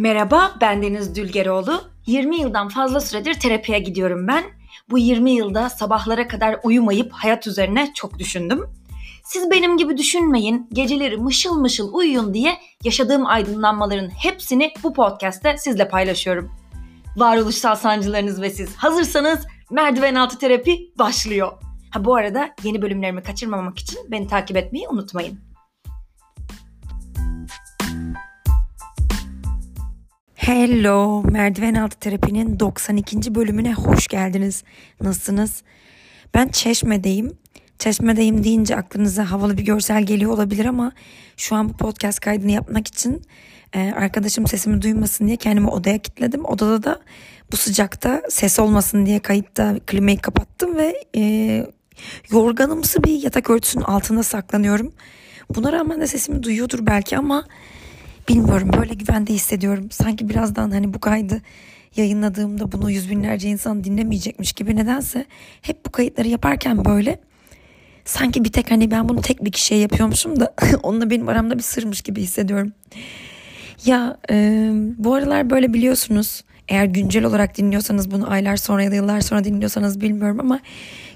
Merhaba, ben Deniz Dülgeroğlu. 20 yıldan fazla süredir terapiye gidiyorum ben. Bu 20 yılda sabahlara kadar uyumayıp hayat üzerine çok düşündüm. Siz benim gibi düşünmeyin, geceleri mışıl mışıl uyuyun diye yaşadığım aydınlanmaların hepsini bu podcast'te sizle paylaşıyorum. Varoluşsal sancılarınız ve siz hazırsanız merdiven altı terapi başlıyor. Ha bu arada yeni bölümlerimi kaçırmamak için beni takip etmeyi unutmayın. Hello, Merdiven Altı Terapi'nin 92. bölümüne hoş geldiniz. Nasılsınız? Ben Çeşme'deyim. Çeşme'deyim deyince aklınıza havalı bir görsel geliyor olabilir ama şu an bu podcast kaydını yapmak için e, arkadaşım sesimi duymasın diye kendimi odaya kilitledim. Odada da bu sıcakta ses olmasın diye kayıtta klimayı kapattım ve e, yorganımsı bir yatak örtüsünün altında saklanıyorum. Buna rağmen de sesimi duyuyordur belki ama bilmiyorum böyle güvende hissediyorum. Sanki birazdan hani bu kaydı yayınladığımda bunu yüz binlerce insan dinlemeyecekmiş gibi nedense hep bu kayıtları yaparken böyle sanki bir tek hani ben bunu tek bir kişiye yapıyormuşum da onunla benim aramda bir sırmış gibi hissediyorum. Ya e, bu aralar böyle biliyorsunuz eğer güncel olarak dinliyorsanız bunu aylar sonra ya da yıllar sonra dinliyorsanız bilmiyorum ama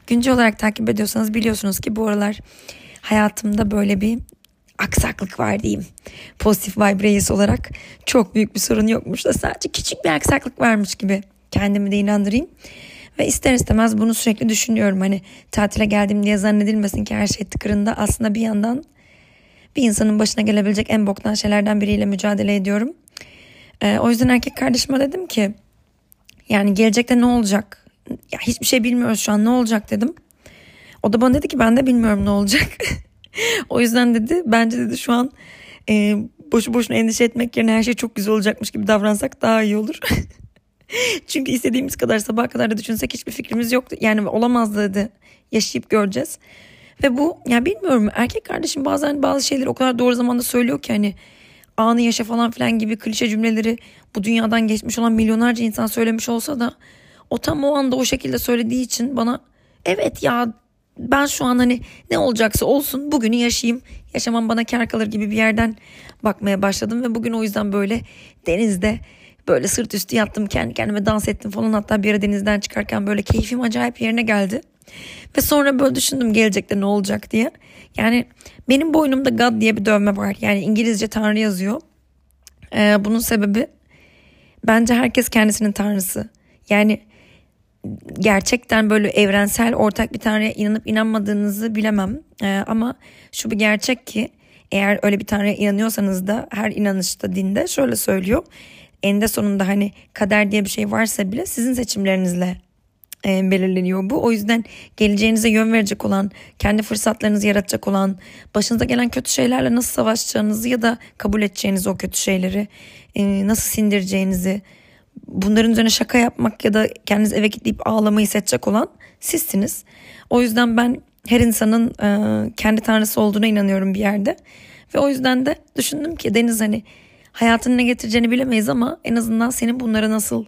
güncel olarak takip ediyorsanız biliyorsunuz ki bu aralar hayatımda böyle bir aksaklık var diyeyim. Pozitif vibe reis olarak çok büyük bir sorun yokmuş da sadece küçük bir aksaklık varmış gibi kendimi de inandırayım. Ve ister istemez bunu sürekli düşünüyorum. Hani tatile geldim diye zannedilmesin ki her şey tıkırında. Aslında bir yandan bir insanın başına gelebilecek en boktan şeylerden biriyle mücadele ediyorum. Ee, o yüzden erkek kardeşime dedim ki yani gelecekte ne olacak? Ya hiçbir şey bilmiyoruz şu an ne olacak dedim. O da bana dedi ki ben de bilmiyorum ne olacak. o yüzden dedi bence dedi şu an e, boşu boşuna endişe etmek yerine her şey çok güzel olacakmış gibi davransak daha iyi olur. Çünkü istediğimiz kadar sabah kadar da düşünsek hiçbir fikrimiz yoktu. Yani olamaz dedi. Yaşayıp göreceğiz. Ve bu ya bilmiyorum erkek kardeşim bazen bazı şeyleri o kadar doğru zamanda söylüyor ki hani anı yaşa falan filan gibi klişe cümleleri bu dünyadan geçmiş olan milyonlarca insan söylemiş olsa da o tam o anda o şekilde söylediği için bana evet ya ben şu an hani ne olacaksa olsun bugünü yaşayayım. Yaşamam bana kar kalır gibi bir yerden bakmaya başladım ve bugün o yüzden böyle denizde böyle sırt üstü yattım kendi kendime dans ettim falan hatta bir ara denizden çıkarken böyle keyfim acayip yerine geldi. Ve sonra böyle düşündüm gelecekte ne olacak diye. Yani benim boynumda God diye bir dövme var. Yani İngilizce Tanrı yazıyor. Ee, bunun sebebi bence herkes kendisinin tanrısı. Yani gerçekten böyle evrensel ortak bir tanrıya inanıp inanmadığınızı bilemem. Ee, ama şu bir gerçek ki eğer öyle bir tanrıya inanıyorsanız da her inanışta dinde şöyle söylüyor. Eninde sonunda hani kader diye bir şey varsa bile sizin seçimlerinizle e, belirleniyor bu. O yüzden geleceğinize yön verecek olan, kendi fırsatlarınızı yaratacak olan, başınıza gelen kötü şeylerle nasıl savaşacağınızı ya da kabul edeceğinizi o kötü şeyleri, e, nasıl sindireceğinizi, bunların üzerine şaka yapmak ya da kendiniz eve gidip ağlamayı seçecek olan sizsiniz. O yüzden ben her insanın e, kendi tanrısı olduğuna inanıyorum bir yerde. Ve o yüzden de düşündüm ki Deniz hani hayatın ne getireceğini bilemeyiz ama en azından senin bunlara nasıl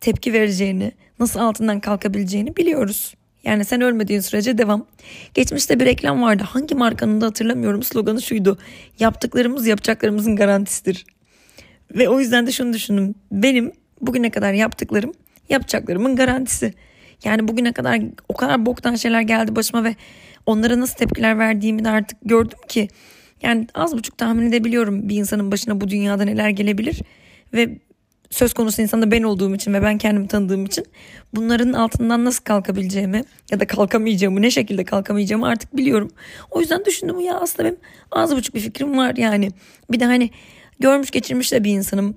tepki vereceğini, nasıl altından kalkabileceğini biliyoruz. Yani sen ölmediğin sürece devam. Geçmişte bir reklam vardı. Hangi markanın da hatırlamıyorum. Sloganı şuydu. Yaptıklarımız yapacaklarımızın garantisidir. Ve o yüzden de şunu düşündüm. Benim bugüne kadar yaptıklarım yapacaklarımın garantisi. Yani bugüne kadar o kadar boktan şeyler geldi başıma ve onlara nasıl tepkiler verdiğimi de artık gördüm ki yani az buçuk tahmin edebiliyorum bir insanın başına bu dünyada neler gelebilir ve söz konusu insan da ben olduğum için ve ben kendimi tanıdığım için bunların altından nasıl kalkabileceğimi ya da kalkamayacağımı ne şekilde kalkamayacağımı artık biliyorum. O yüzden düşündüm ya aslında benim az buçuk bir fikrim var yani. Bir de hani görmüş geçirmiş de bir insanım.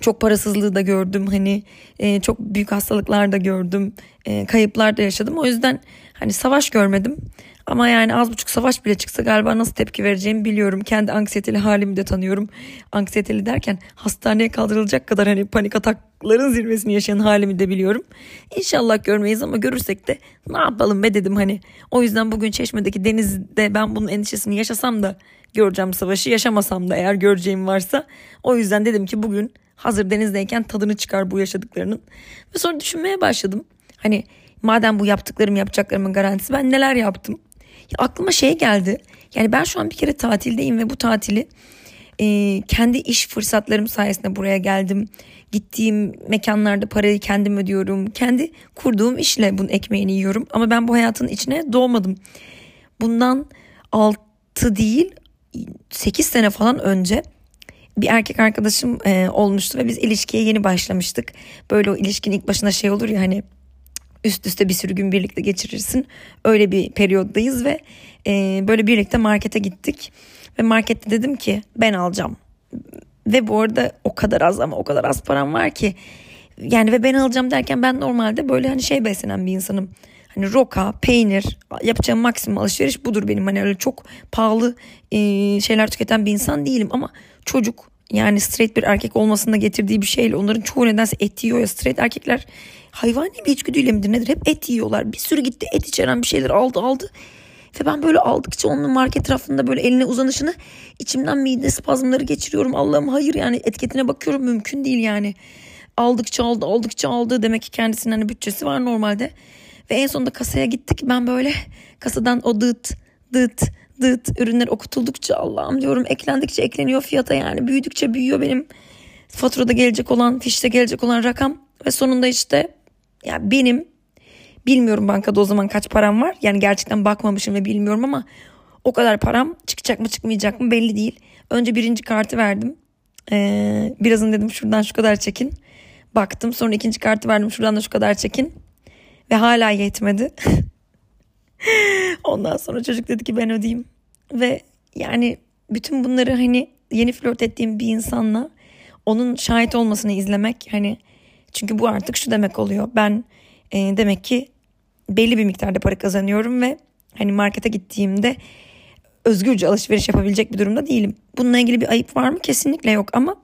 Çok parasızlığı da gördüm hani e, çok büyük hastalıklar da gördüm e, kayıplar da yaşadım o yüzden hani savaş görmedim ama yani az buçuk savaş bile çıksa galiba nasıl tepki vereceğimi biliyorum. Kendi anksiyeteli halimi de tanıyorum. Anksiyeteli derken hastaneye kaldırılacak kadar hani panik atakların zirvesini yaşayan halimi de biliyorum. İnşallah görmeyiz ama görürsek de ne yapalım be dedim hani. O yüzden bugün Çeşme'deki denizde ben bunun endişesini yaşasam da göreceğim savaşı yaşamasam da eğer göreceğim varsa. O yüzden dedim ki bugün hazır denizdeyken tadını çıkar bu yaşadıklarının. Ve sonra düşünmeye başladım. Hani madem bu yaptıklarım yapacaklarımın garantisi ben neler yaptım? aklıma şey geldi. Yani ben şu an bir kere tatildeyim ve bu tatili e, kendi iş fırsatlarım sayesinde buraya geldim. Gittiğim mekanlarda parayı kendim ödüyorum. Kendi kurduğum işle bunun ekmeğini yiyorum. Ama ben bu hayatın içine doğmadım. Bundan 6 değil 8 sene falan önce bir erkek arkadaşım e, olmuştu ve biz ilişkiye yeni başlamıştık. Böyle o ilişkinin ilk başına şey olur ya hani üst üste bir sürü gün birlikte geçirirsin. Öyle bir periyoddayız ve e, böyle birlikte markete gittik. Ve markette dedim ki ben alacağım. Ve bu arada o kadar az ama o kadar az param var ki. Yani ve ben alacağım derken ben normalde böyle hani şey beslenen bir insanım. Hani roka, peynir, yapacağım maksimum alışveriş budur benim. Hani öyle çok pahalı e, şeyler tüketen bir insan değilim ama çocuk yani straight bir erkek olmasında getirdiği bir şeyle onların çoğu nedense et yiyor ya straight erkekler hayvani bir içgüdüyle midir nedir hep et yiyorlar. Bir sürü gitti et içeren bir şeyler aldı aldı. Ve ben böyle aldıkça onun market rafında böyle eline uzanışını içimden mide spazmları geçiriyorum. Allah'ım hayır yani etiketine bakıyorum mümkün değil yani. Aldıkça aldı aldıkça aldı demek ki kendisinin hani bütçesi var normalde. Ve en sonunda kasaya gittik ben böyle kasadan o dıt dıt dıt ürünler okutuldukça Allah'ım diyorum eklendikçe ekleniyor fiyata yani büyüdükçe büyüyor benim faturada gelecek olan fişte gelecek olan rakam ve sonunda işte ya benim bilmiyorum bankada o zaman kaç param var yani gerçekten bakmamışım ve bilmiyorum ama o kadar param çıkacak mı çıkmayacak mı belli değil. Önce birinci kartı verdim. Ee, birazını dedim şuradan şu kadar çekin. Baktım sonra ikinci kartı verdim şuradan da şu kadar çekin. Ve hala yetmedi. Ondan sonra çocuk dedi ki ben ödeyeyim. Ve yani bütün bunları hani yeni flört ettiğim bir insanla onun şahit olmasını izlemek hani çünkü bu artık şu demek oluyor. Ben e, demek ki belli bir miktarda para kazanıyorum ve hani markete gittiğimde özgürce alışveriş yapabilecek bir durumda değilim. Bununla ilgili bir ayıp var mı? Kesinlikle yok ama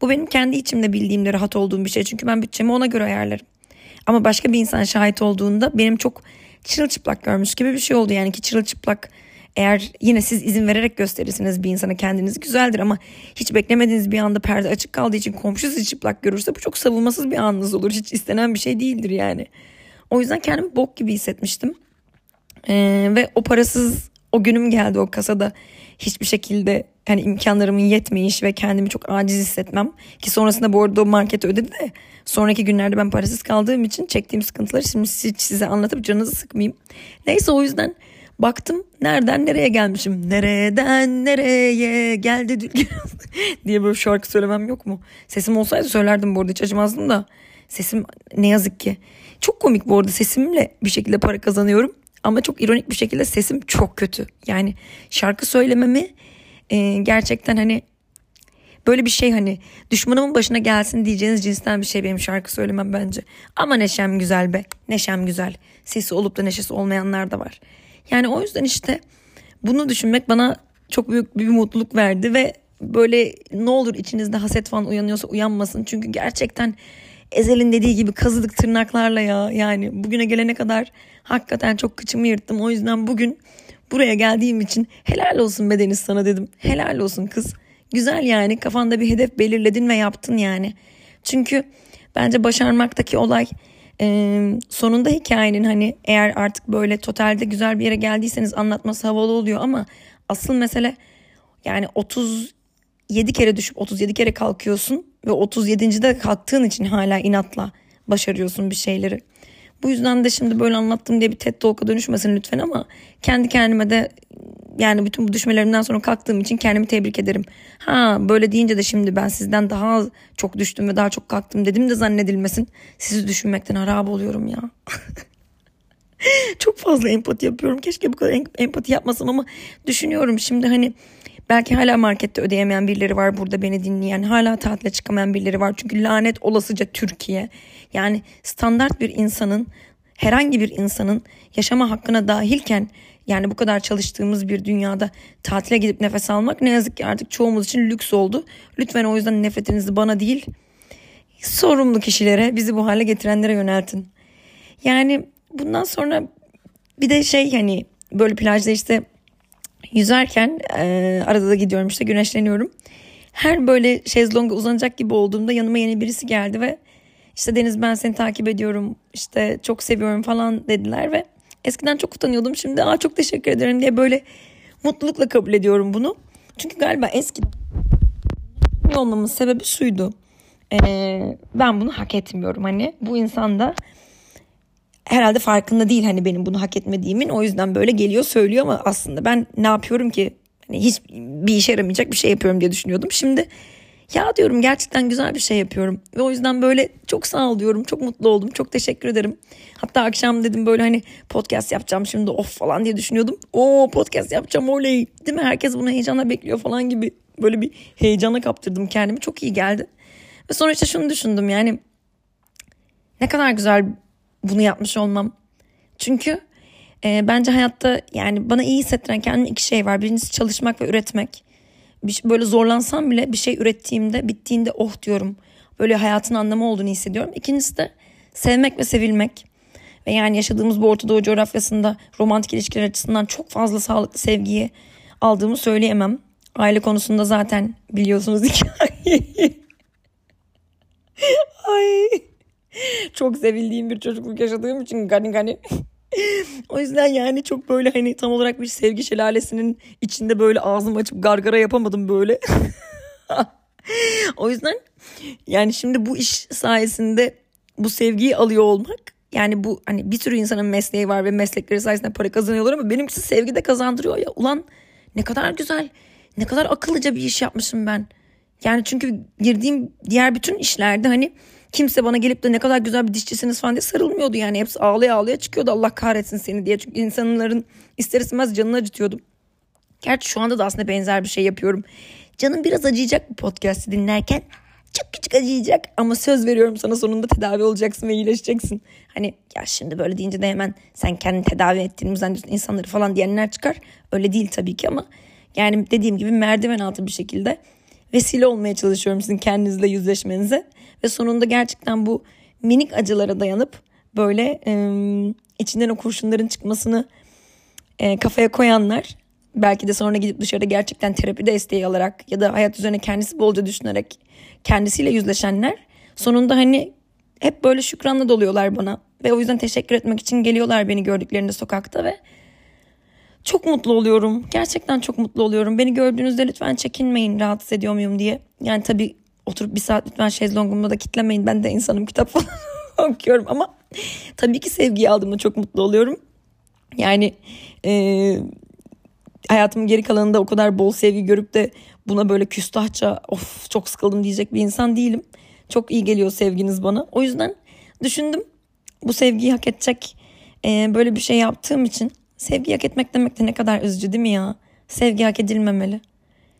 bu benim kendi içimde bildiğimde rahat olduğum bir şey. Çünkü ben bütçemi ona göre ayarlarım. Ama başka bir insan şahit olduğunda benim çok çırılçıplak görmüş gibi bir şey oldu. Yani ki çırılçıplak eğer yine siz izin vererek gösterirsiniz bir insana kendinizi güzeldir ama hiç beklemediğiniz bir anda perde açık kaldığı için komşu sizi çıplak görürse bu çok savunmasız bir anınız olur. Hiç istenen bir şey değildir yani. O yüzden kendimi bok gibi hissetmiştim. Ee, ve o parasız o günüm geldi o kasada hiçbir şekilde yani imkanlarımın yetmeyiş ve kendimi çok aciz hissetmem. Ki sonrasında bu arada o market ödedi de sonraki günlerde ben parasız kaldığım için çektiğim sıkıntıları şimdi size anlatıp canınızı sıkmayayım. Neyse o yüzden baktım nereden nereye gelmişim. Nereden nereye geldi diye böyle şarkı söylemem yok mu? Sesim olsaydı söylerdim bu arada hiç acımazdım da. Sesim ne yazık ki. Çok komik bu arada sesimle bir şekilde para kazanıyorum. Ama çok ironik bir şekilde sesim çok kötü. Yani şarkı söylememi e, gerçekten hani böyle bir şey hani düşmanımın başına gelsin diyeceğiniz cinsten bir şey benim şarkı söylemem bence. Ama neşem güzel be. Neşem güzel. Sesi olup da neşesi olmayanlar da var. Yani o yüzden işte bunu düşünmek bana çok büyük bir mutluluk verdi ve böyle ne olur içinizde haset falan uyanıyorsa uyanmasın. Çünkü gerçekten Ezel'in dediği gibi kazıdık tırnaklarla ya. Yani bugüne gelene kadar hakikaten çok kıçımı yırttım. O yüzden bugün buraya geldiğim için helal olsun be Deniz sana dedim. Helal olsun kız. Güzel yani kafanda bir hedef belirledin ve yaptın yani. Çünkü bence başarmaktaki olay e, sonunda hikayenin hani eğer artık böyle totalde güzel bir yere geldiyseniz anlatması havalı oluyor ama asıl mesele yani 37 kere düşüp 37 kere kalkıyorsun ve 37. de kalktığın için hala inatla başarıyorsun bir şeyleri. Bu yüzden de şimdi böyle anlattım diye bir TED Talk'a dönüşmesin lütfen ama kendi kendime de yani bütün bu düşmelerimden sonra kalktığım için kendimi tebrik ederim. Ha böyle deyince de şimdi ben sizden daha çok düştüm ve daha çok kalktım dedim de zannedilmesin. Sizi düşünmekten harap oluyorum ya. çok fazla empati yapıyorum. Keşke bu kadar empati yapmasam ama düşünüyorum şimdi hani Belki hala markette ödeyemeyen birileri var burada beni dinleyen. Hala tatile çıkamayan birileri var. Çünkü lanet olasıca Türkiye. Yani standart bir insanın herhangi bir insanın yaşama hakkına dahilken yani bu kadar çalıştığımız bir dünyada tatile gidip nefes almak ne yazık ki artık çoğumuz için lüks oldu. Lütfen o yüzden nefretinizi bana değil sorumlu kişilere bizi bu hale getirenlere yöneltin. Yani bundan sonra bir de şey hani böyle plajda işte yüzerken e, arada da gidiyorum işte güneşleniyorum. Her böyle şezlonga uzanacak gibi olduğumda yanıma yeni birisi geldi ve işte Deniz ben seni takip ediyorum işte çok seviyorum falan dediler ve eskiden çok utanıyordum şimdi aa çok teşekkür ederim diye böyle mutlulukla kabul ediyorum bunu. Çünkü galiba eski olmamın sebebi şuydu. Ee, ben bunu hak etmiyorum hani bu insan da herhalde farkında değil hani benim bunu hak etmediğimin o yüzden böyle geliyor söylüyor ama aslında ben ne yapıyorum ki hani hiç bir işe yaramayacak bir şey yapıyorum diye düşünüyordum. Şimdi ya diyorum gerçekten güzel bir şey yapıyorum ve o yüzden böyle çok sağ ol diyorum çok mutlu oldum çok teşekkür ederim. Hatta akşam dedim böyle hani podcast yapacağım şimdi of falan diye düşünüyordum. O podcast yapacağım oley değil mi herkes bunu heyecanla bekliyor falan gibi böyle bir heyecana kaptırdım kendimi çok iyi geldi. Ve sonra işte şunu düşündüm yani ne kadar güzel bunu yapmış olmam. Çünkü e, bence hayatta yani bana iyi hissettiren kendime iki şey var. Birincisi çalışmak ve üretmek. Bir, böyle zorlansam bile bir şey ürettiğimde bittiğinde oh diyorum. Böyle hayatın anlamı olduğunu hissediyorum. İkincisi de sevmek ve sevilmek. Ve yani yaşadığımız bu Orta Doğu coğrafyasında romantik ilişkiler açısından çok fazla sağlıklı sevgiyi aldığımı söyleyemem. Aile konusunda zaten biliyorsunuz hikayeyi. Ay. Çok sevildiğim bir çocukluk yaşadığım için gani gani. o yüzden yani çok böyle hani tam olarak bir sevgi şelalesinin içinde böyle ağzımı açıp gargara yapamadım böyle. o yüzden yani şimdi bu iş sayesinde bu sevgiyi alıyor olmak yani bu hani bir sürü insanın mesleği var ve meslekleri sayesinde para kazanıyorlar ama benimkisi sevgi de kazandırıyor ya. Ulan ne kadar güzel, ne kadar akıllıca bir iş yapmışım ben. Yani çünkü girdiğim diğer bütün işlerde hani kimse bana gelip de ne kadar güzel bir dişçisiniz falan diye sarılmıyordu. Yani hepsi ağlaya ağlaya çıkıyordu Allah kahretsin seni diye. Çünkü insanların ister istemez canını acıtıyordum. Gerçi şu anda da aslında benzer bir şey yapıyorum. Canım biraz acıyacak bu podcast'i dinlerken. Çok küçük acıyacak ama söz veriyorum sana sonunda tedavi olacaksın ve iyileşeceksin. Hani ya şimdi böyle deyince de hemen sen kendini tedavi ettiğini zannediyorsun insanları falan diyenler çıkar. Öyle değil tabii ki ama yani dediğim gibi merdiven altı bir şekilde vesile olmaya çalışıyorum sizin kendinizle yüzleşmenize. Ve sonunda gerçekten bu minik acılara dayanıp böyle e, içinden o kurşunların çıkmasını e, kafaya koyanlar belki de sonra gidip dışarıda gerçekten terapi desteği alarak ya da hayat üzerine kendisi bolca düşünerek kendisiyle yüzleşenler sonunda hani hep böyle şükranla doluyorlar bana ve o yüzden teşekkür etmek için geliyorlar beni gördüklerinde sokakta ve çok mutlu oluyorum. Gerçekten çok mutlu oluyorum. Beni gördüğünüzde lütfen çekinmeyin rahatsız ediyor muyum diye. Yani tabii oturup bir saat lütfen şezlongumda da kitlemeyin. Ben de insanım kitap falan okuyorum ama tabii ki sevgiyi aldığımda çok mutlu oluyorum. Yani e, hayatımın geri kalanında o kadar bol sevgi görüp de buna böyle küstahça of çok sıkıldım diyecek bir insan değilim. Çok iyi geliyor sevginiz bana. O yüzden düşündüm bu sevgiyi hak edecek e, böyle bir şey yaptığım için sevgi hak etmek demek de ne kadar üzücü değil mi ya? Sevgi hak edilmemeli.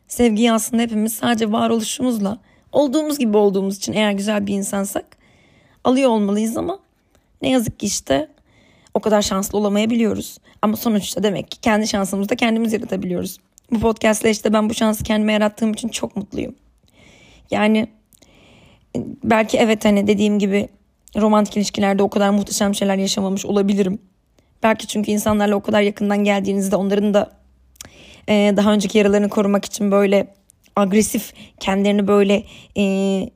Sevgiyi aslında hepimiz sadece varoluşumuzla olduğumuz gibi olduğumuz için eğer güzel bir insansak alıyor olmalıyız ama ne yazık ki işte o kadar şanslı olamayabiliyoruz. Ama sonuçta demek ki kendi şansımızı da kendimiz yaratabiliyoruz. Bu podcastle işte ben bu şansı kendime yarattığım için çok mutluyum. Yani belki evet hani dediğim gibi romantik ilişkilerde o kadar muhteşem şeyler yaşamamış olabilirim. Belki çünkü insanlarla o kadar yakından geldiğinizde onların da e, daha önceki yaralarını korumak için böyle agresif kendilerini böyle e,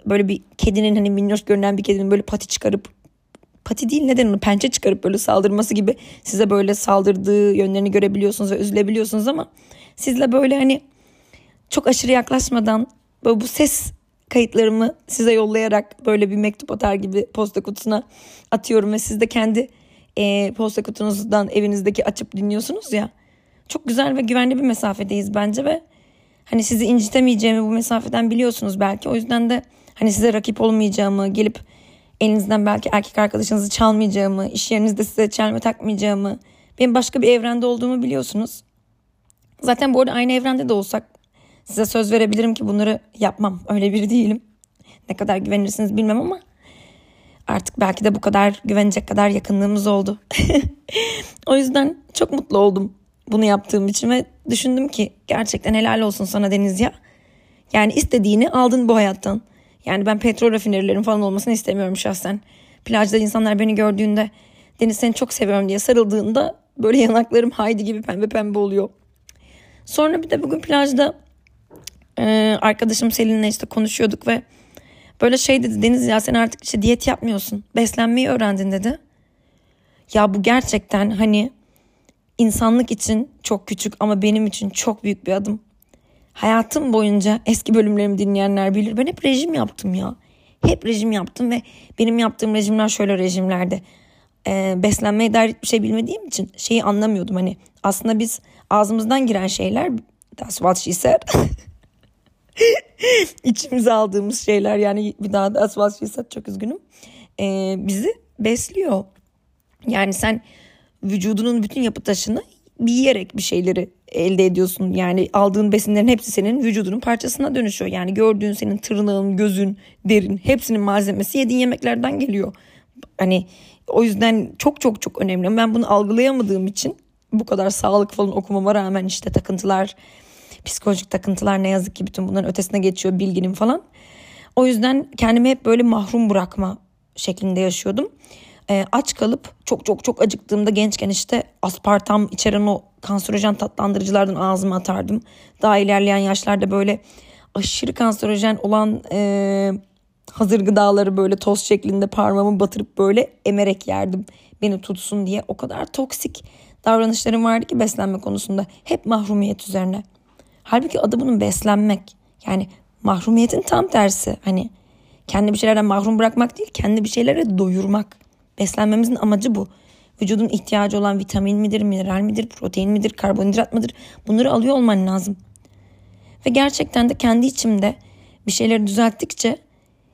böyle bir kedinin hani minnoş görünen bir kedinin böyle pati çıkarıp pati değil neden onu pençe çıkarıp böyle saldırması gibi size böyle saldırdığı yönlerini görebiliyorsunuz ve üzülebiliyorsunuz ama sizle böyle hani çok aşırı yaklaşmadan böyle bu ses kayıtlarımı size yollayarak böyle bir mektup atar gibi posta kutusuna atıyorum ve siz de kendi e, posta kutunuzdan evinizdeki açıp dinliyorsunuz ya. Çok güzel ve güvenli bir mesafedeyiz bence ve hani sizi incitemeyeceğimi bu mesafeden biliyorsunuz belki. O yüzden de hani size rakip olmayacağımı, gelip elinizden belki erkek arkadaşınızı çalmayacağımı, iş yerinizde size çelme takmayacağımı, benim başka bir evrende olduğumu biliyorsunuz. Zaten bu arada aynı evrende de olsak size söz verebilirim ki bunları yapmam. Öyle biri değilim. Ne kadar güvenirsiniz bilmem ama artık belki de bu kadar güvenecek kadar yakınlığımız oldu. o yüzden çok mutlu oldum bunu yaptığım için ve düşündüm ki gerçekten helal olsun sana Deniz ya. Yani istediğini aldın bu hayattan. Yani ben petrol rafinerilerin falan olmasını istemiyorum şahsen. Plajda insanlar beni gördüğünde Deniz seni çok seviyorum diye sarıldığında böyle yanaklarım haydi gibi pembe pembe oluyor. Sonra bir de bugün plajda e, arkadaşım Selin'le işte konuşuyorduk ve böyle şey dedi Deniz ya sen artık işte diyet yapmıyorsun. Beslenmeyi öğrendin dedi. Ya bu gerçekten hani insanlık için çok küçük ama benim için çok büyük bir adım. hayatım boyunca eski bölümlerimi dinleyenler bilir. Ben hep rejim yaptım ya. Hep rejim yaptım ve benim yaptığım rejimler şöyle rejimlerdi. Ee, beslenmeye dair bir şey bilmediğim için şeyi anlamıyordum. Hani aslında biz ağzımızdan giren şeyler that's what she said. içimize aldığımız şeyler yani bir daha that's what she said çok üzgünüm. Ee, bizi besliyor. Yani sen vücudunun bütün yapı taşını bir yiyerek bir şeyleri elde ediyorsun. Yani aldığın besinlerin hepsi senin vücudunun parçasına dönüşüyor. Yani gördüğün senin tırnağın, gözün, derin hepsinin malzemesi yediğin yemeklerden geliyor. Hani o yüzden çok çok çok önemli. Ben bunu algılayamadığım için bu kadar sağlık falan okumama rağmen işte takıntılar, psikolojik takıntılar ne yazık ki bütün bunların ötesine geçiyor bilginin falan. O yüzden kendimi hep böyle mahrum bırakma şeklinde yaşıyordum. E, aç kalıp çok çok çok acıktığımda gençken işte aspartam içeren o kanserojen tatlandırıcılardan ağzıma atardım. Daha ilerleyen yaşlarda böyle aşırı kanserojen olan e, hazır gıdaları böyle toz şeklinde parmağımı batırıp böyle emerek yerdim. Beni tutsun diye o kadar toksik davranışlarım vardı ki beslenme konusunda. Hep mahrumiyet üzerine. Halbuki adı bunun beslenmek. Yani mahrumiyetin tam tersi. Hani kendi bir şeylerden mahrum bırakmak değil, kendi bir şeylere doyurmak. Beslenmemizin amacı bu. Vücudun ihtiyacı olan vitamin midir, mineral midir, protein midir, karbonhidrat mıdır? Bunları alıyor olman lazım. Ve gerçekten de kendi içimde bir şeyleri düzelttikçe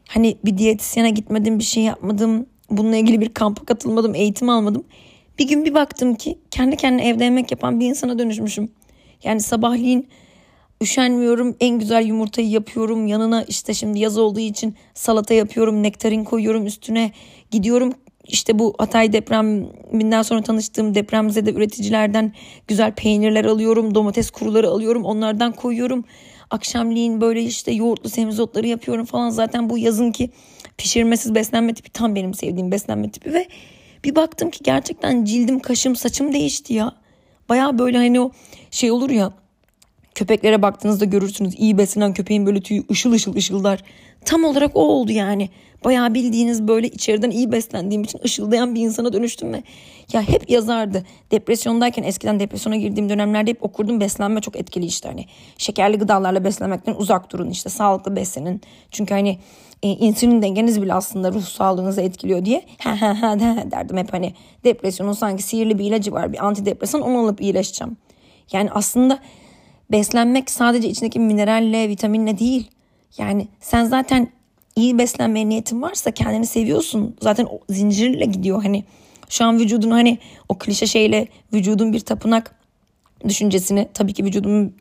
hani bir diyetisyene gitmedim, bir şey yapmadım, bununla ilgili bir kampa katılmadım, eğitim almadım. Bir gün bir baktım ki kendi kendine evde yemek yapan bir insana dönüşmüşüm. Yani sabahleyin üşenmiyorum en güzel yumurtayı yapıyorum yanına işte şimdi yaz olduğu için salata yapıyorum nektarin koyuyorum üstüne gidiyorum işte bu Hatay depreminden sonra tanıştığım depremzede üreticilerden güzel peynirler alıyorum domates kuruları alıyorum onlardan koyuyorum akşamleyin böyle işte yoğurtlu semizotları yapıyorum falan zaten bu yazınki pişirmesiz beslenme tipi tam benim sevdiğim beslenme tipi ve bir baktım ki gerçekten cildim kaşım saçım değişti ya baya böyle hani o şey olur ya Köpeklere baktığınızda görürsünüz iyi beslenen köpeğin böyle tüyü ışıl ışıl ışıldar. Tam olarak o oldu yani. Bayağı bildiğiniz böyle içeriden iyi beslendiğim için ışıldayan bir insana dönüştüm ve ya hep yazardı. Depresyondayken eskiden depresyona girdiğim dönemlerde hep okurdum beslenme çok etkili işte hani. Şekerli gıdalarla beslenmekten uzak durun işte sağlıklı beslenin. Çünkü hani e, insülin dengeniz bile aslında ruh sağlığınızı etkiliyor diye ha ha ha derdim hep hani depresyonun sanki sihirli bir ilacı var bir antidepresan onu alıp iyileşeceğim. Yani aslında beslenmek sadece içindeki mineralle, vitaminle değil. Yani sen zaten iyi beslenmeye niyetin varsa kendini seviyorsun. Zaten o zincirle gidiyor hani. Şu an vücudun hani o klişe şeyle vücudun bir tapınak düşüncesini tabii ki vücudumun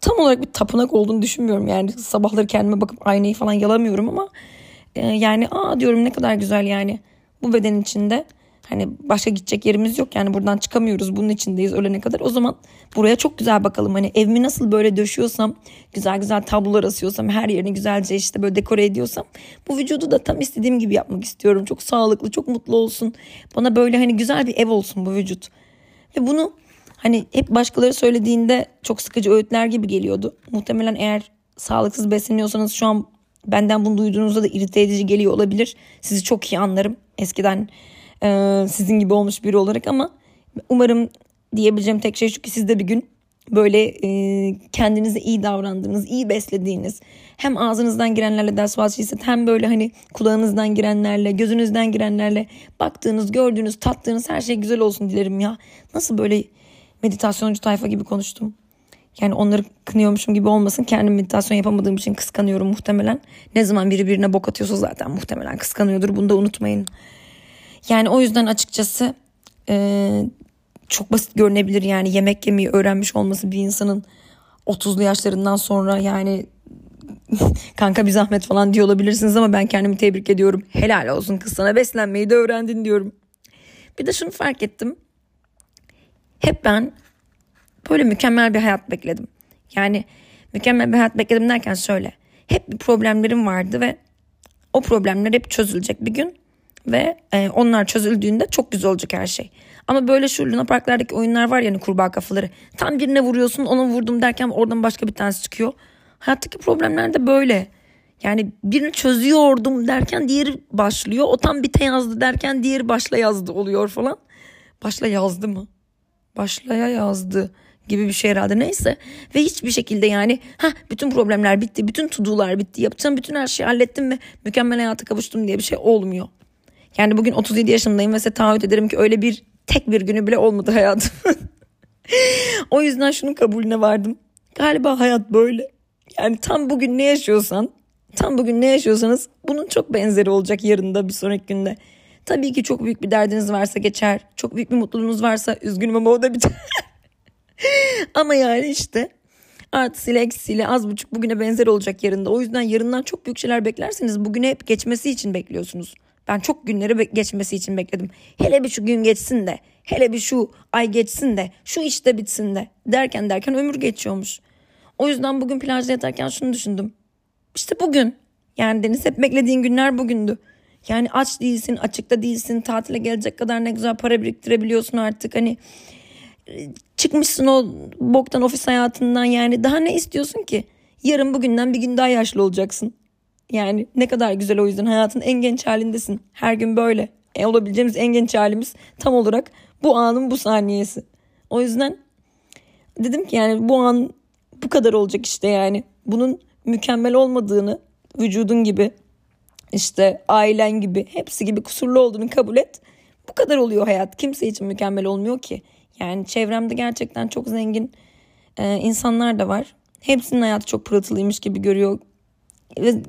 tam olarak bir tapınak olduğunu düşünmüyorum. Yani sabahları kendime bakıp aynayı falan yalamıyorum ama e, yani aa diyorum ne kadar güzel yani bu beden içinde Hani başka gidecek yerimiz yok yani buradan çıkamıyoruz bunun içindeyiz ölene kadar. O zaman buraya çok güzel bakalım. Hani evimi nasıl böyle döşüyorsam güzel güzel tablolar asıyorsam her yerini güzelce işte böyle dekore ediyorsam bu vücudu da tam istediğim gibi yapmak istiyorum. Çok sağlıklı çok mutlu olsun. Bana böyle hani güzel bir ev olsun bu vücut. Ve bunu hani hep başkaları söylediğinde çok sıkıcı öğütler gibi geliyordu. Muhtemelen eğer sağlıksız besleniyorsanız şu an benden bunu duyduğunuzda da irite edici geliyor olabilir. Sizi çok iyi anlarım. Eskiden ee, sizin gibi olmuş biri olarak ama umarım diyebileceğim tek şey şu ki siz de bir gün böyle e, kendinize iyi davrandığınız, iyi beslediğiniz hem ağzınızdan girenlerle ders vazgeçse hem böyle hani kulağınızdan girenlerle, gözünüzden girenlerle baktığınız, gördüğünüz, tattığınız her şey güzel olsun dilerim ya. Nasıl böyle meditasyoncu tayfa gibi konuştum. Yani onları kınıyormuşum gibi olmasın. Kendim meditasyon yapamadığım için kıskanıyorum muhtemelen. Ne zaman biri birine bok atıyorsa zaten muhtemelen kıskanıyordur. Bunu da unutmayın. Yani o yüzden açıkçası e, çok basit görünebilir yani yemek yemeyi öğrenmiş olması bir insanın 30'lu yaşlarından sonra yani kanka bir zahmet falan diyor olabilirsiniz ama ben kendimi tebrik ediyorum. Helal olsun kız sana beslenmeyi de öğrendin diyorum. Bir de şunu fark ettim. Hep ben böyle mükemmel bir hayat bekledim. Yani mükemmel bir hayat bekledim derken şöyle. Hep bir problemlerim vardı ve o problemler hep çözülecek bir gün ve e, onlar çözüldüğünde çok güzel olacak her şey. Ama böyle şu Luna Parklardaki oyunlar var ya hani kurbağa kafaları. Tam birine vuruyorsun ona vurdum derken oradan başka bir tanesi çıkıyor. Hayattaki problemler de böyle. Yani birini çözüyordum derken diğeri başlıyor. O tam bite yazdı derken diğeri başla yazdı oluyor falan. Başla yazdı mı? Başlaya yazdı. gibi bir şey herhalde neyse. Ve hiçbir şekilde yani ha bütün problemler bitti, bütün tudular bitti, yapacağım bütün her şeyi hallettim ve mükemmel hayata kavuştum diye bir şey olmuyor. Yani bugün 37 yaşındayım ve size taahhüt ederim ki öyle bir tek bir günü bile olmadı hayatım. o yüzden şunun kabulüne vardım. Galiba hayat böyle. Yani tam bugün ne yaşıyorsan, tam bugün ne yaşıyorsanız bunun çok benzeri olacak yarında bir sonraki günde. Tabii ki çok büyük bir derdiniz varsa geçer. Çok büyük bir mutluluğunuz varsa üzgünüm ama o da biter. ama yani işte artısıyla eksisiyle az buçuk bugüne benzer olacak yarında. O yüzden yarından çok büyük şeyler beklerseniz bugüne hep geçmesi için bekliyorsunuz. Ben çok günleri geçmesi için bekledim. Hele bir şu gün geçsin de, hele bir şu ay geçsin de, şu işte bitsin de derken derken ömür geçiyormuş. O yüzden bugün plajda yatarken şunu düşündüm. İşte bugün. Yani Deniz hep beklediğin günler bugündü. Yani aç değilsin, açıkta değilsin, tatile gelecek kadar ne güzel para biriktirebiliyorsun artık. Hani e, çıkmışsın o boktan ofis hayatından yani daha ne istiyorsun ki? Yarın bugünden bir gün daha yaşlı olacaksın. Yani ne kadar güzel o yüzden hayatın en genç halindesin. Her gün böyle. E, olabileceğimiz en genç halimiz tam olarak bu anın bu saniyesi. O yüzden dedim ki yani bu an bu kadar olacak işte yani. Bunun mükemmel olmadığını vücudun gibi işte ailen gibi hepsi gibi kusurlu olduğunu kabul et. Bu kadar oluyor hayat. Kimse için mükemmel olmuyor ki. Yani çevremde gerçekten çok zengin e, insanlar da var. Hepsinin hayatı çok pırıltılıymış gibi görüyor. Ve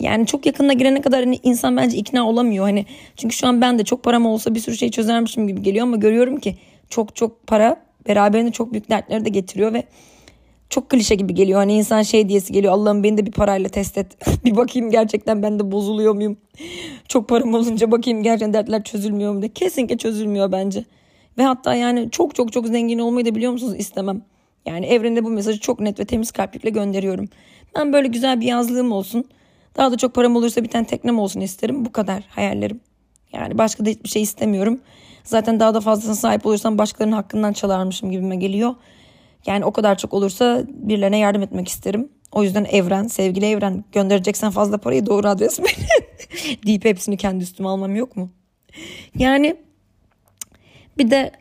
yani çok yakınına girene kadar hani insan bence ikna olamıyor. Hani çünkü şu an ben de çok param olsa bir sürü şey çözermişim gibi geliyor ama görüyorum ki çok çok para beraberinde çok büyük dertleri de getiriyor ve çok klişe gibi geliyor. Hani insan şey diyesi geliyor. Allah'ım beni de bir parayla test et. bir bakayım gerçekten ben de bozuluyor muyum? çok param olunca bakayım gerçekten dertler çözülmüyor mu diye. Kesinlikle çözülmüyor bence. Ve hatta yani çok çok çok zengin olmayı da biliyor musunuz istemem. Yani evrende bu mesajı çok net ve temiz kalplikle gönderiyorum. Ben böyle güzel bir yazlığım olsun. Daha da çok param olursa bir tane teknem olsun isterim. Bu kadar hayallerim. Yani başka da hiçbir şey istemiyorum. Zaten daha da fazlasına sahip olursam başkalarının hakkından çalarmışım gibime geliyor. Yani o kadar çok olursa birilerine yardım etmek isterim. O yüzden evren, sevgili evren göndereceksen fazla parayı doğru adres beni. deyip hepsini kendi üstüme almam yok mu? Yani bir de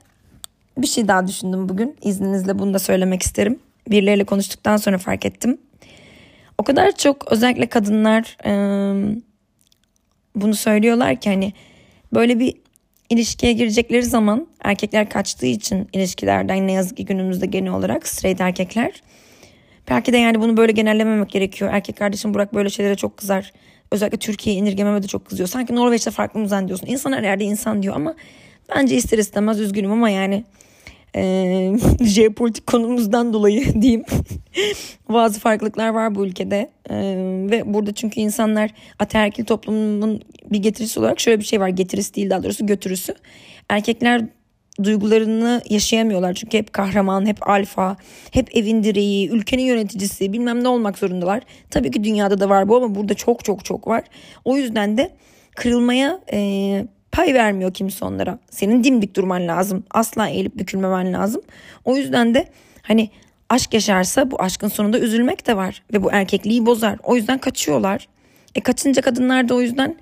bir şey daha düşündüm bugün. İzninizle bunu da söylemek isterim. Birileriyle konuştuktan sonra fark ettim. Kadar çok özellikle kadınlar e, bunu söylüyorlar ki hani böyle bir ilişkiye girecekleri zaman erkekler kaçtığı için ilişkilerden ne yazık ki günümüzde genel olarak straight erkekler. Belki de yani bunu böyle genellememek gerekiyor. Erkek kardeşim Burak böyle şeylere çok kızar. Özellikle Türkiye'yi indirgememe de çok kızıyor. Sanki Norveç'te farklı mı zannediyorsun? İnsan her yerde insan diyor ama bence ister istemez üzgünüm ama yani e, jeopolitik konumuzdan dolayı diyeyim. Bazı farklılıklar var bu ülkede. E, ve burada çünkü insanlar ataerkil toplumun bir getirisi olarak şöyle bir şey var. Getirisi değil daha doğrusu götürüsü. Erkekler duygularını yaşayamıyorlar. Çünkü hep kahraman, hep alfa, hep evin direği, ülkenin yöneticisi bilmem ne olmak zorundalar. Tabii ki dünyada da var bu ama burada çok çok çok var. O yüzden de kırılmaya e, pay vermiyor kimse onlara. Senin dimdik durman lazım. Asla eğilip bükülmemen lazım. O yüzden de hani aşk yaşarsa bu aşkın sonunda üzülmek de var. Ve bu erkekliği bozar. O yüzden kaçıyorlar. E kaçınca kadınlar da o yüzden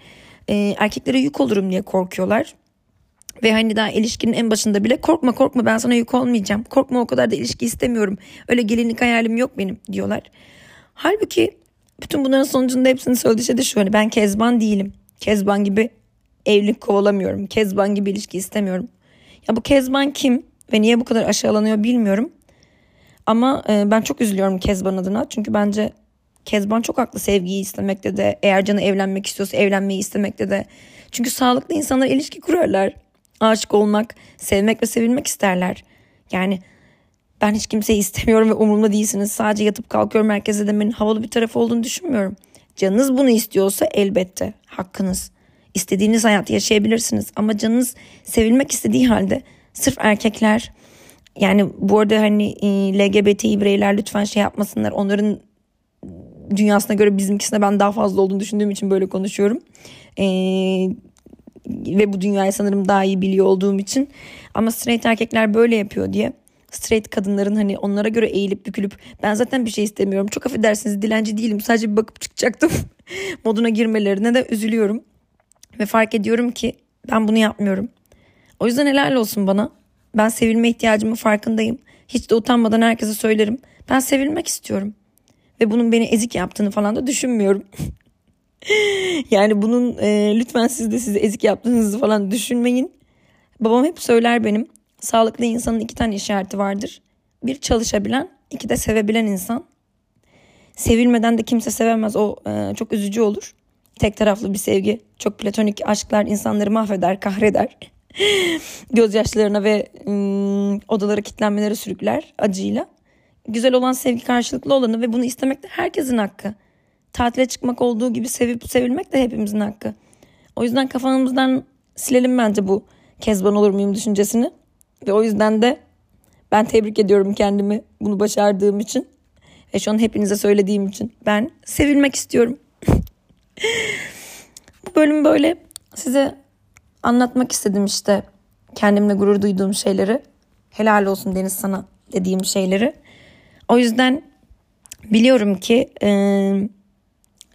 e, erkeklere yük olurum diye korkuyorlar. Ve hani daha ilişkinin en başında bile korkma korkma ben sana yük olmayacağım. Korkma o kadar da ilişki istemiyorum. Öyle gelinlik hayalim yok benim diyorlar. Halbuki bütün bunların sonucunda hepsini söylediği şey de şu. Hani ben Kezban değilim. Kezban gibi evlilik kovalamıyorum. Kezban gibi ilişki istemiyorum. Ya bu Kezban kim ve niye bu kadar aşağılanıyor bilmiyorum. Ama e, ben çok üzülüyorum Kezban adına. Çünkü bence Kezban çok haklı sevgiyi istemekte de. Eğer canı evlenmek istiyorsa evlenmeyi istemekte de. Çünkü sağlıklı insanlar ilişki kurarlar. Aşık olmak, sevmek ve sevilmek isterler. Yani ben hiç kimseyi istemiyorum ve umurumda değilsiniz. Sadece yatıp kalkıyorum merkeze demenin havalı bir tarafı olduğunu düşünmüyorum. Canınız bunu istiyorsa elbette hakkınız istediğiniz hayatı yaşayabilirsiniz. Ama canınız sevilmek istediği halde sırf erkekler yani bu arada hani e, LGBTİ bireyler lütfen şey yapmasınlar. Onların dünyasına göre bizimkisine ben daha fazla olduğunu düşündüğüm için böyle konuşuyorum. Ee, ve bu dünyayı sanırım daha iyi biliyor olduğum için. Ama straight erkekler böyle yapıyor diye straight kadınların hani onlara göre eğilip bükülüp ben zaten bir şey istemiyorum. Çok affedersiniz dilenci değilim sadece bir bakıp çıkacaktım moduna girmelerine de üzülüyorum. Ve fark ediyorum ki ben bunu yapmıyorum. O yüzden helal olsun bana. Ben sevilme ihtiyacımın farkındayım. Hiç de utanmadan herkese söylerim. Ben sevilmek istiyorum. Ve bunun beni ezik yaptığını falan da düşünmüyorum. yani bunun e, lütfen siz de sizi ezik yaptığınızı falan düşünmeyin. Babam hep söyler benim. Sağlıklı insanın iki tane işareti vardır. Bir çalışabilen, iki de sevebilen insan. Sevilmeden de kimse sevemez. O e, çok üzücü olur. Tek taraflı bir sevgi, çok platonik aşklar insanları mahveder, kahreder. Gözyaşlarına ve ım, odalara kilitlenmelere sürükler acıyla. Güzel olan sevgi karşılıklı olanı ve bunu istemek de herkesin hakkı. Tatile çıkmak olduğu gibi sevip sevilmek de hepimizin hakkı. O yüzden kafamızdan silelim bence bu kezban olur muyum düşüncesini. Ve o yüzden de ben tebrik ediyorum kendimi bunu başardığım için. Ve şu an hepinize söylediğim için. Ben sevilmek istiyorum. Bu bölüm böyle size anlatmak istedim işte. Kendimle gurur duyduğum şeyleri. Helal olsun Deniz sana dediğim şeyleri. O yüzden biliyorum ki e,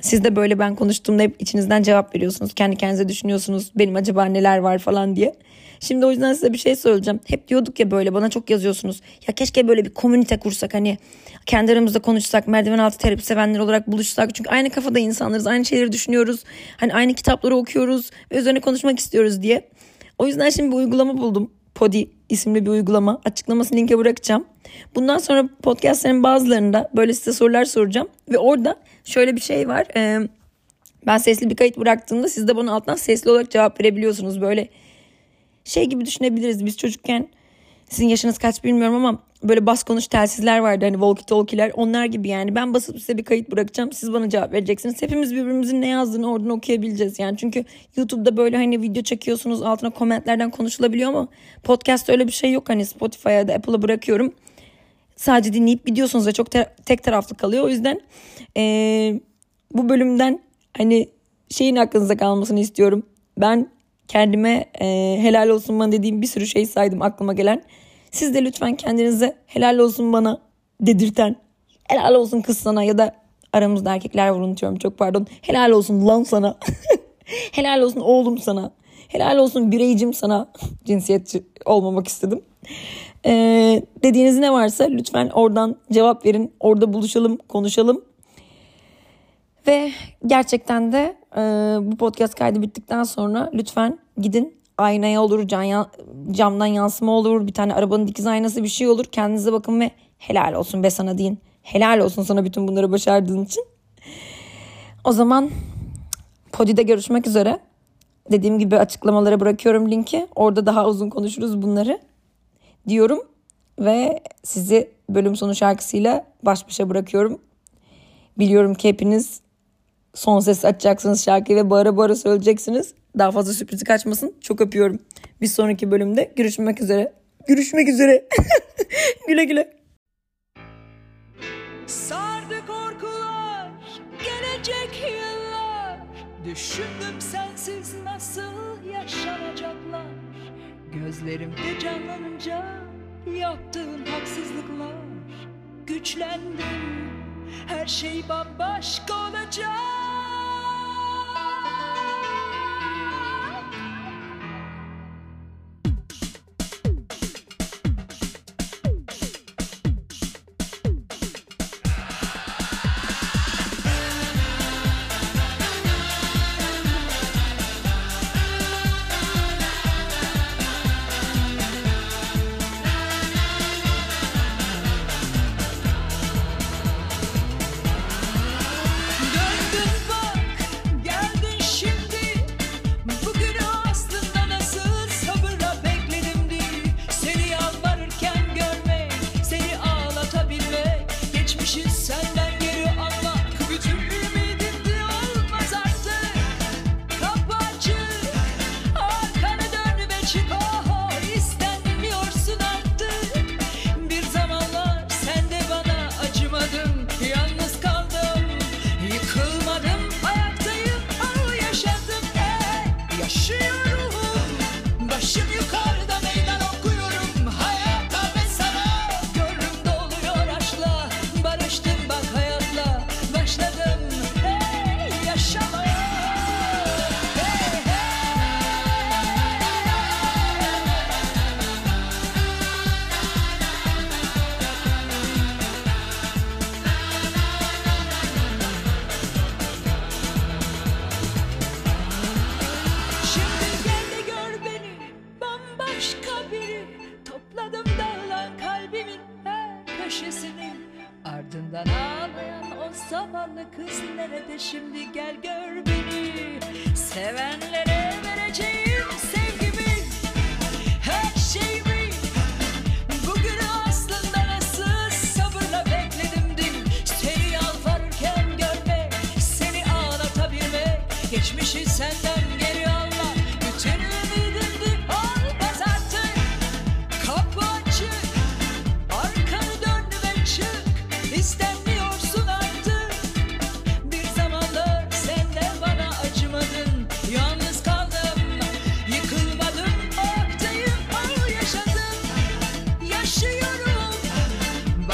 siz de böyle ben konuştuğumda hep içinizden cevap veriyorsunuz. Kendi kendinize düşünüyorsunuz benim acaba neler var falan diye. Şimdi o yüzden size bir şey söyleyeceğim. Hep diyorduk ya böyle bana çok yazıyorsunuz. Ya keşke böyle bir komünite kursak hani kendi aramızda konuşsak merdiven altı terapi sevenler olarak buluşsak. Çünkü aynı kafada insanlarız aynı şeyleri düşünüyoruz. Hani aynı kitapları okuyoruz ve üzerine konuşmak istiyoruz diye. O yüzden şimdi bir uygulama buldum. Podi isimli bir uygulama. Açıklamasını linke bırakacağım. Bundan sonra podcastlerin bazılarında böyle size sorular soracağım. Ve orada şöyle bir şey var. Ee, ben sesli bir kayıt bıraktığımda siz de bana alttan sesli olarak cevap verebiliyorsunuz. Böyle şey gibi düşünebiliriz. Biz çocukken sizin yaşınız kaç bilmiyorum ama böyle bas konuş telsizler vardı. Hani walkie talkie'ler onlar gibi yani. Ben basıp size bir kayıt bırakacağım siz bana cevap vereceksiniz. Hepimiz birbirimizin ne yazdığını oradan okuyabileceğiz yani. Çünkü YouTube'da böyle hani video çekiyorsunuz altına komentlerden konuşulabiliyor ama podcast öyle bir şey yok. Hani Spotify'a da Apple'a bırakıyorum. Sadece dinleyip gidiyorsunuz ve çok te- tek taraflı kalıyor. O yüzden ee, bu bölümden hani şeyin aklınıza kalmasını istiyorum. Ben kendime e, helal olsun bana dediğim bir sürü şey saydım aklıma gelen. Siz de lütfen kendinize helal olsun bana dedirten, helal olsun kız sana ya da aramızda erkekler var unutuyorum çok pardon. Helal olsun lan sana. helal olsun oğlum sana. Helal olsun bireycim sana. Cinsiyetçi olmamak istedim. Ee, dediğiniz ne varsa lütfen oradan cevap verin. Orada buluşalım, konuşalım. Ve gerçekten de e, bu podcast kaydı bittikten sonra lütfen gidin aynaya olur, can, camdan yansıma olur, bir tane arabanın dikiz aynası bir şey olur. Kendinize bakın ve helal olsun be sana deyin. Helal olsun sana bütün bunları başardığın için. O zaman Podi'de görüşmek üzere. Dediğim gibi açıklamalara bırakıyorum linki. Orada daha uzun konuşuruz bunları diyorum. Ve sizi bölüm sonu şarkısıyla baş başa bırakıyorum. Biliyorum ki hepiniz son ses açacaksınız şarkıyı ve bağıra bağıra söyleyeceksiniz. Daha fazla sürprizi kaçmasın. Çok öpüyorum. Bir sonraki bölümde görüşmek üzere. Görüşmek üzere. güle güle. Sardı korkular, gelecek yıllar Düşündüm sensiz nasıl yaşanacaklar Gözlerimde canlanınca yaptığın haksızlıklar Güçlendim, her şey bambaşka olacak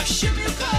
worship the God.